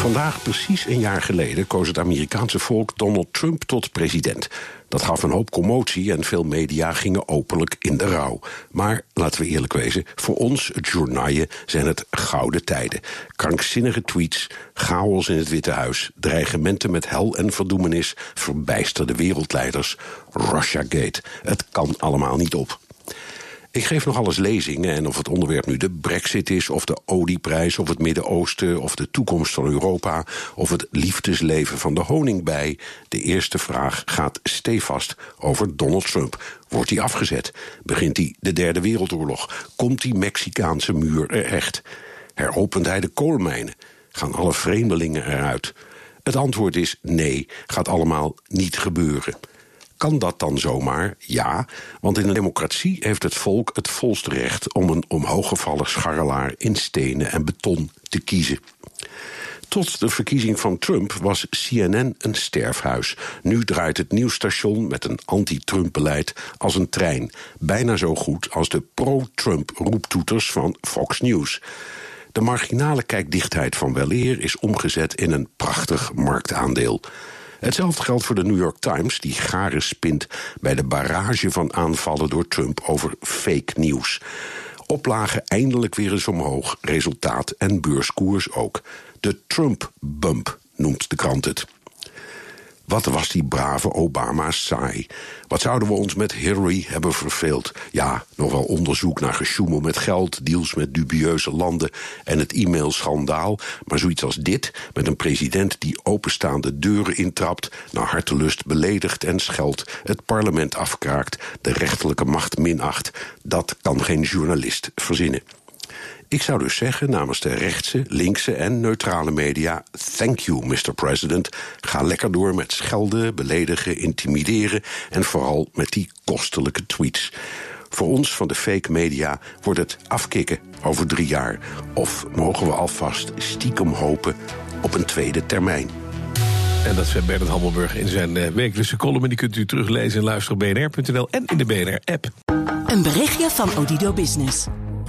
Vandaag, precies een jaar geleden, koos het Amerikaanse volk Donald Trump tot president. Dat gaf een hoop commotie en veel media gingen openlijk in de rouw. Maar laten we eerlijk wezen, voor ons, het zijn het gouden tijden. Krankzinnige tweets, chaos in het Witte Huis, dreigementen met hel en verdoemenis, verbijsterde wereldleiders, Russiagate. Het kan allemaal niet op. Ik geef nog alles lezingen en of het onderwerp nu de brexit is... of de olieprijs, of het Midden-Oosten, of de toekomst van Europa... of het liefdesleven van de honingbij... de eerste vraag gaat stevast over Donald Trump. Wordt hij afgezet? Begint hij de derde wereldoorlog? Komt die Mexicaanse muur er echt? Heropent hij de koolmijnen? Gaan alle vreemdelingen eruit? Het antwoord is nee, gaat allemaal niet gebeuren. Kan dat dan zomaar? Ja, want in een democratie heeft het volk het volste recht om een omhooggevallen scharrelaar in stenen en beton te kiezen. Tot de verkiezing van Trump was CNN een sterfhuis. Nu draait het nieuwsstation met een anti-Trump-beleid als een trein. Bijna zo goed als de pro-Trump roeptoeters van Fox News. De marginale kijkdichtheid van weleer is omgezet in een prachtig marktaandeel. Hetzelfde geldt voor de New York Times, die garen spint bij de barrage van aanvallen door Trump over fake nieuws. Oplagen eindelijk weer eens omhoog, resultaat en beurskoers ook. De Trump-bump noemt de krant het. Wat was die brave Obama saai. Wat zouden we ons met Hillary hebben verveeld? Ja, nog wel onderzoek naar gesjoemel met geld... deals met dubieuze landen en het e-mailschandaal... maar zoiets als dit, met een president die openstaande deuren intrapt... naar hartelust beledigt en scheldt, het parlement afkraakt... de rechterlijke macht minacht, dat kan geen journalist verzinnen. Ik zou dus zeggen namens de rechtse, linkse en neutrale media... thank you, Mr. President. Ga lekker door met schelden, beledigen, intimideren... en vooral met die kostelijke tweets. Voor ons van de fake media wordt het afkicken over drie jaar. Of mogen we alvast stiekem hopen op een tweede termijn. En dat zei Bernard Hammelburg in zijn uh, wekelijkse column. En die kunt u teruglezen en luisteren op bnr.nl en in de BNR-app. Een berichtje van Odido Business.